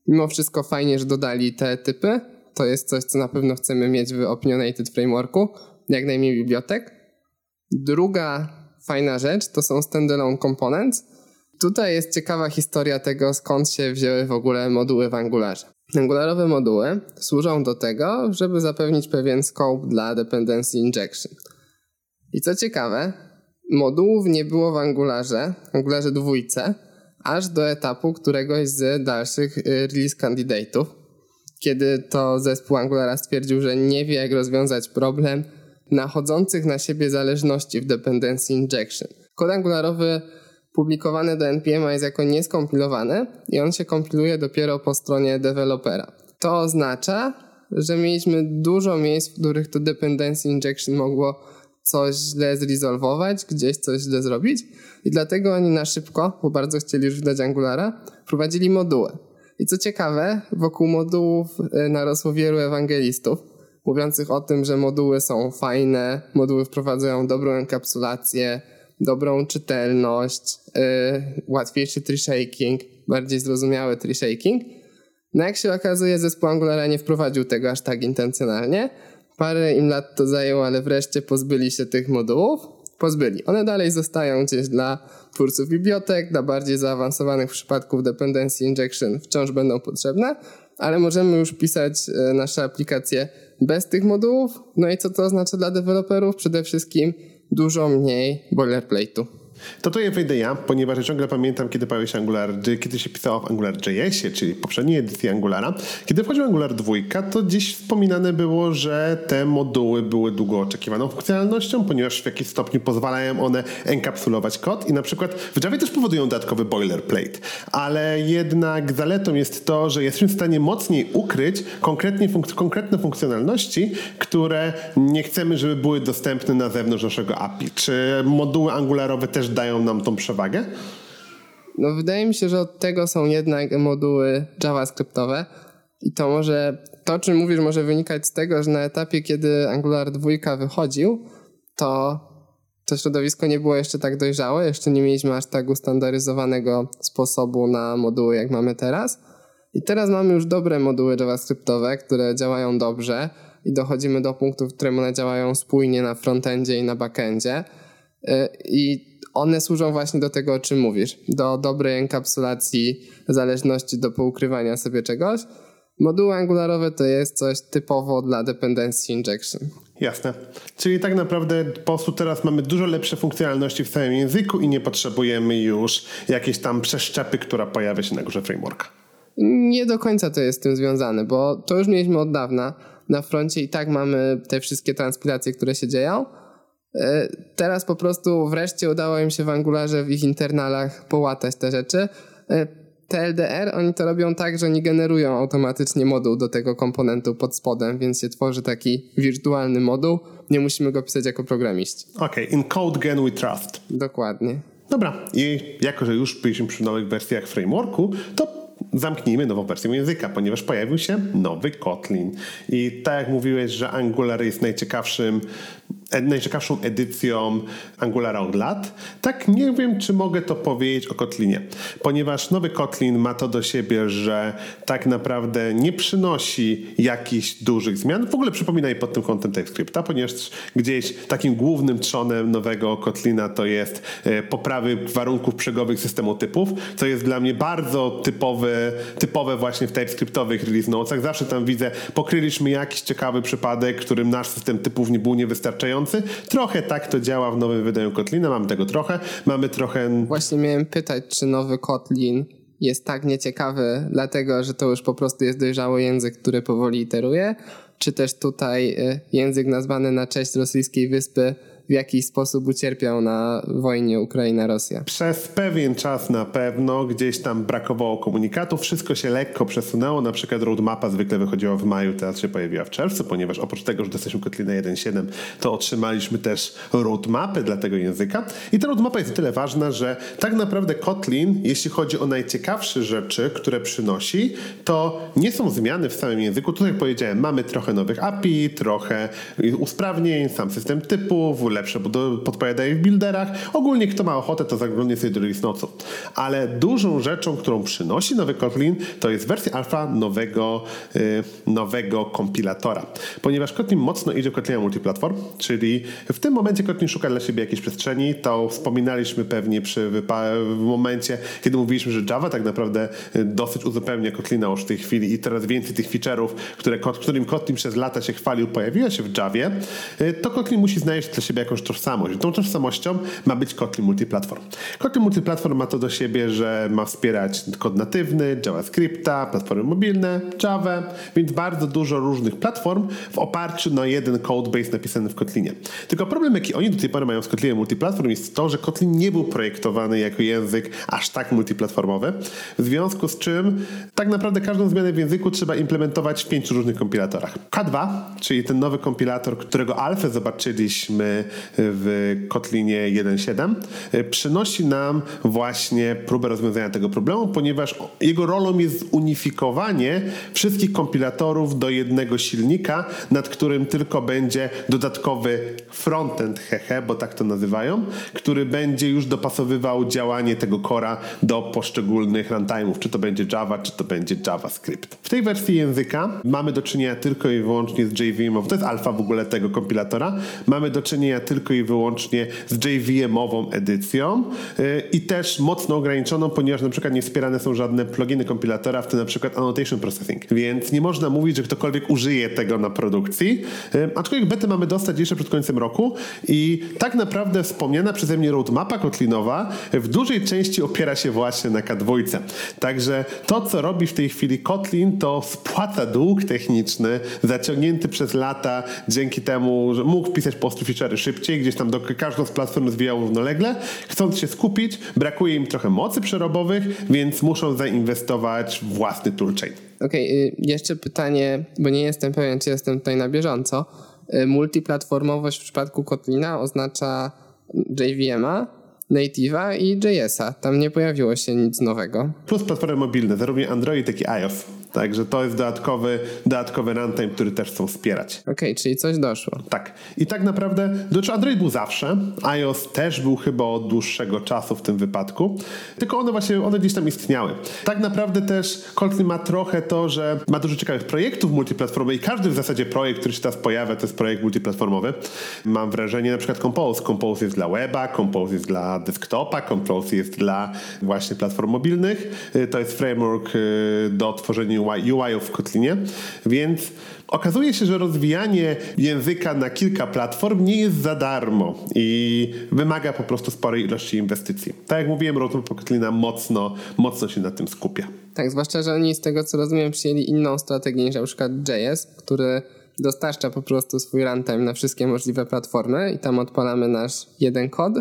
Mimo wszystko fajnie, że dodali te typy. To jest coś, co na pewno chcemy mieć w Opinionated Frameworku. Jak najmniej bibliotek. Druga fajna rzecz to są standalone components. Tutaj jest ciekawa historia tego, skąd się wzięły w ogóle moduły w Angularze. Angularowe moduły służą do tego, żeby zapewnić pewien scope dla dependency injection. I co ciekawe, modułów nie było w Angularze, Angularze dwójce, aż do etapu któregoś z dalszych y, release candidate'ów, kiedy to zespół Angulara stwierdził, że nie wie jak rozwiązać problem nachodzących na siebie zależności w dependency injection. Kod angularowy publikowany do NPM jest jako nieskompilowany i on się kompiluje dopiero po stronie dewelopera. To oznacza, że mieliśmy dużo miejsc, w których to dependency injection mogło coś źle zresolwować, gdzieś coś źle zrobić i dlatego oni na szybko, bo bardzo chcieli już wydać Angulara, prowadzili moduły. I co ciekawe, wokół modułów e, narosło wielu ewangelistów, mówiących o tym, że moduły są fajne, moduły wprowadzają dobrą enkapsulację, dobrą czytelność, yy, łatwiejszy tree shaking, bardziej zrozumiały tree shaking. No jak się okazuje, zespół Angulara nie wprowadził tego aż tak intencjonalnie. Parę im lat to zajęło, ale wreszcie pozbyli się tych modułów. Pozbyli. One dalej zostają gdzieś dla twórców bibliotek, dla bardziej zaawansowanych przypadków dependency injection wciąż będą potrzebne, ale możemy już pisać e, nasze aplikacje bez tych modułów. No i co to oznacza dla deweloperów? Przede wszystkim dużo mniej boilerplate'u. To tutaj wejdę ja, ponieważ ja ciągle pamiętam, kiedy pojawił się Angular, kiedy się pisało w AngularJS-ie, czyli poprzedniej edycji Angulara. Kiedy wchodził Angular 2, to gdzieś wspominane było, że te moduły były długo oczekiwaną funkcjonalnością, ponieważ w jakimś stopniu pozwalają one enkapsulować kod i na przykład w Java też powodują dodatkowy boilerplate. Ale jednak zaletą jest to, że jesteśmy w stanie mocniej ukryć konkretnie funk konkretne funkcjonalności, które nie chcemy, żeby były dostępne na zewnątrz naszego API. Czy moduły angularowe też też dają nam tą przewagę? No wydaje mi się, że od tego są jednak moduły JavaScriptowe i to może, to o czym mówisz może wynikać z tego, że na etapie, kiedy Angular 2 wychodził, to to środowisko nie było jeszcze tak dojrzałe, jeszcze nie mieliśmy aż tak ustandaryzowanego sposobu na moduły, jak mamy teraz. I teraz mamy już dobre moduły JavaScriptowe, które działają dobrze i dochodzimy do punktów, w którym one działają spójnie na frontendzie i na backendzie. Y, I one służą właśnie do tego, o czym mówisz, do dobrej enkapsulacji zależności, do poukrywania sobie czegoś. Moduły angularowe to jest coś typowo dla dependency injection. Jasne. Czyli tak naprawdę po prostu teraz mamy dużo lepsze funkcjonalności w całym języku i nie potrzebujemy już jakiejś tam przeszczepy, która pojawia się na górze frameworka. Nie do końca to jest z tym związane, bo to już mieliśmy od dawna. Na froncie i tak mamy te wszystkie transpilacje, które się dzieją, teraz po prostu wreszcie udało im się w Angularze w ich internalach połatać te rzeczy. E, TLDR oni to robią tak, że oni generują automatycznie moduł do tego komponentu pod spodem, więc się tworzy taki wirtualny moduł. Nie musimy go pisać jako programiści. Okej, okay. in code gen we trust. Dokładnie. Dobra, i jako, że już byliśmy przy nowych wersjach frameworku, to zamknijmy nową wersję języka, ponieważ pojawił się nowy Kotlin. I tak jak mówiłeś, że Angular jest najciekawszym E, najciekawszą edycją Angulara od lat. Tak nie wiem, czy mogę to powiedzieć o Kotlinie, ponieważ nowy Kotlin ma to do siebie, że tak naprawdę nie przynosi jakichś dużych zmian. W ogóle przypomina pod tym kątem TypeScripta, ponieważ gdzieś takim głównym trzonem nowego Kotlina to jest e, poprawy warunków przegowych systemu typów, co jest dla mnie bardzo typowe, typowe właśnie w TypeScriptowych release notesach. Zawsze tam widzę, pokryliśmy jakiś ciekawy przypadek, którym nasz system typów nie był niewystarczający Trochę tak to działa w nowym wydaniu Kotlina, mamy tego trochę. Mamy trochę... Właśnie miałem pytać, czy nowy Kotlin jest tak nieciekawy, dlatego że to już po prostu jest dojrzały język, który powoli iteruje, czy też tutaj y, język nazwany na cześć rosyjskiej wyspy w jakiś sposób ucierpiał na wojnie Ukraina-Rosja. Przez pewien czas na pewno gdzieś tam brakowało komunikatu, wszystko się lekko przesunęło, na przykład roadmapa zwykle wychodziła w maju, teraz się pojawiła w czerwcu, ponieważ oprócz tego, że dostaliśmy Kotlina 1.7, to otrzymaliśmy też roadmapy dla tego języka i ta roadmapa jest o tyle ważna, że tak naprawdę Kotlin, jeśli chodzi o najciekawsze rzeczy, które przynosi, to nie są zmiany w samym języku. Tutaj jak powiedziałem, mamy trochę nowych API, trochę usprawnień, sam system typów, lepsze podpowiadają w builderach. Ogólnie kto ma ochotę, to zaglądnie sobie do release nocu. Ale dużą rzeczą, którą przynosi nowy Kotlin, to jest wersja alfa nowego, yy, nowego kompilatora. Ponieważ Kotlin mocno idzie Kotlina multiplatform, czyli w tym momencie Kotlin szuka dla siebie jakiejś przestrzeni. To wspominaliśmy pewnie przy w momencie, kiedy mówiliśmy, że Java tak naprawdę y, dosyć uzupełnia Kotlina już w tej chwili i teraz więcej tych feature'ów, które, którym Kotlin przez lata się chwalił, pojawiło się w Javie, y, to Kotlin musi znaleźć dla siebie jakąś tożsamość. Tą tożsamością ma być Kotlin Multiplatform. Kotlin Multiplatform ma to do siebie, że ma wspierać kod natywny, JavaScripta, platformy mobilne, Java, więc bardzo dużo różnych platform w oparciu na jeden codebase napisany w Kotlinie. Tylko problem, jaki oni do tej pory mają z Kotlinem Multiplatform jest to, że Kotlin nie był projektowany jako język aż tak multiplatformowy, w związku z czym tak naprawdę każdą zmianę w języku trzeba implementować w pięciu różnych kompilatorach. K2, czyli ten nowy kompilator, którego alfę zobaczyliśmy w Kotlinie 1.7 przynosi nam właśnie próbę rozwiązania tego problemu, ponieważ jego rolą jest unifikowanie wszystkich kompilatorów do jednego silnika, nad którym tylko będzie dodatkowy frontend, hehe, bo tak to nazywają, który będzie już dopasowywał działanie tego kora do poszczególnych runtime'ów, czy to będzie Java, czy to będzie JavaScript. W tej wersji języka mamy do czynienia tylko i wyłącznie z JVM, to jest alfa w ogóle tego kompilatora, mamy do czynienia tylko i wyłącznie z JVM-ową edycją yy, i też mocno ograniczoną, ponieważ na przykład nie wspierane są żadne pluginy kompilatora, w tym na przykład annotation processing, więc nie można mówić, że ktokolwiek użyje tego na produkcji, yy, aczkolwiek betę mamy dostać jeszcze przed końcem roku i tak naprawdę wspomniana przeze mnie roadmapa kotlinowa w dużej części opiera się właśnie na K2. Także to, co robi w tej chwili Kotlin, to spłaca dług techniczny zaciągnięty przez lata dzięki temu, że mógł pisać po prostu feature'y szybciej, gdzieś tam do każdą z platform rozwijał równolegle. Chcąc się skupić, brakuje im trochę mocy przerobowych, więc muszą zainwestować w własny toolchain. Okej, okay, jeszcze pytanie, bo nie jestem pewien, czy jestem tutaj na bieżąco. Y, multiplatformowość w przypadku Kotlina oznacza JVM-a, Native'a i JS-a. Tam nie pojawiło się nic nowego. Plus platformy mobilne, zarówno Android, jak i iOS. Także to jest dodatkowy, dodatkowy runtime, który też chcą wspierać. Okej, okay, czyli coś doszło. Tak. I tak naprawdę, znaczy Android był zawsze, iOS też był chyba od dłuższego czasu w tym wypadku, tylko one właśnie, one gdzieś tam istniały. Tak naprawdę też Kotlin ma trochę to, że ma dużo ciekawych projektów multiplatformowych i każdy w zasadzie projekt, który się teraz pojawia, to jest projekt multiplatformowy. Mam wrażenie, na przykład Compose. Compose jest dla weba, Compose jest dla desktopa, Compose jest dla właśnie platform mobilnych. To jest framework y, do tworzenia UI, UI w Kotlinie, więc okazuje się, że rozwijanie języka na kilka platform nie jest za darmo i wymaga po prostu sporej ilości inwestycji. Tak jak mówiłem, roadmap Kotlina mocno, mocno się na tym skupia. Tak, zwłaszcza, że oni z tego co rozumiem przyjęli inną strategię niż na przykład JS, który dostarcza po prostu swój runtime na wszystkie możliwe platformy i tam odpalamy nasz jeden kod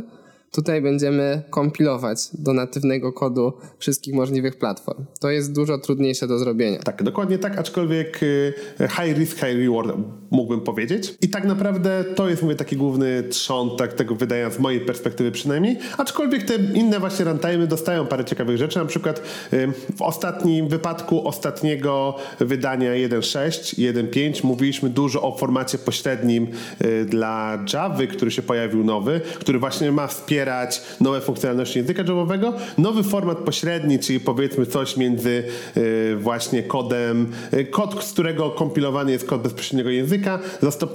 Tutaj będziemy kompilować do natywnego kodu wszystkich możliwych platform. To jest dużo trudniejsze do zrobienia. Tak, dokładnie tak, aczkolwiek y, high risk, high reward mógłbym powiedzieć. I tak naprawdę to jest, mówię, taki główny trzon tak, tego wydania z mojej perspektywy przynajmniej. Aczkolwiek te inne właśnie runtime'y dostają parę ciekawych rzeczy. Na przykład y, w ostatnim wypadku ostatniego wydania 1.6 i 1.5 mówiliśmy dużo o formacie pośrednim y, dla Java, który się pojawił nowy, który właśnie ma wspierać wspierać nowe funkcjonalności języka Javowego. Nowy format pośredni, czyli powiedzmy coś między y, właśnie kodem, y, kod, z którego kompilowany jest kod bezpośredniego języka,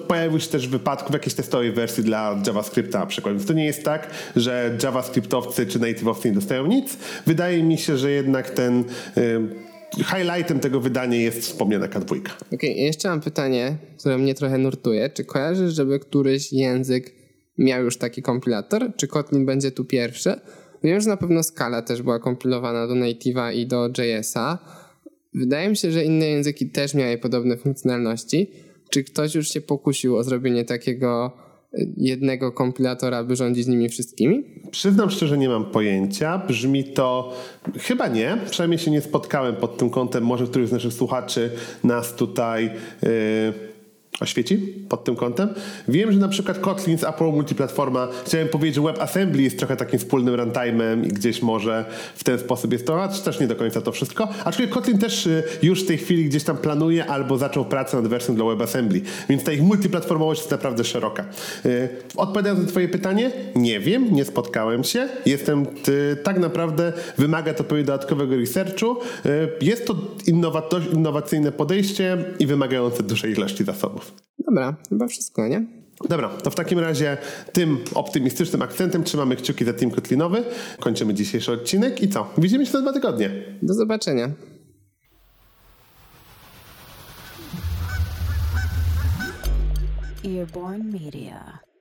pojawił się też w wypadku w jakiejś testowej wersji dla JavaScripta na przykład. Więc to nie jest tak, że JavaScriptowcy czy native'owcy nie dostają nic. Wydaje mi się, że jednak ten y, highlightem tego wydania jest wspomniana K2. Okej, okay, jeszcze mam pytanie, które mnie trochę nurtuje. Czy kojarzysz, żeby któryś język miał już taki kompilator, czy Kotlin będzie tu pierwszy. Wiem, że na pewno Scala też była kompilowana do Native'a i do JS-a. Wydaje mi się, że inne języki też miały podobne funkcjonalności. Czy ktoś już się pokusił o zrobienie takiego y, jednego kompilatora, by rządzić nimi wszystkimi? Przyznam szczerze, nie mam pojęcia. Brzmi to chyba nie. Przynajmniej się nie spotkałem pod tym kątem. Może któryś z naszych słuchaczy nas tutaj. Yy oświeci pod tym kątem. Wiem, że na przykład Kotlin z Apple Multiplatforma, chciałem powiedzieć, że WebAssembly jest trochę takim wspólnym runtime'em i gdzieś może w ten sposób jest to, a też nie do końca to wszystko. Aczkolwiek Kotlin też y, już w tej chwili gdzieś tam planuje albo zaczął pracę nad wersją dla WebAssembly, więc ta ich multiplatformowość jest naprawdę szeroka. Y, odpowiadając na twoje pytanie, nie wiem, nie spotkałem się. Jestem ty, tak naprawdę, wymaga to pewnie dodatkowego researchu. Y, jest to innowacyjne podejście i wymagające dużej ilości zasobów. Dobra, chyba wszystko, nie? Dobra, to w takim razie tym optymistycznym akcentem trzymamy kciuki za Team Kotlinowy. Kończymy dzisiejszy odcinek i co? Widzimy się za dwa tygodnie. Do zobaczenia. Earborn Media.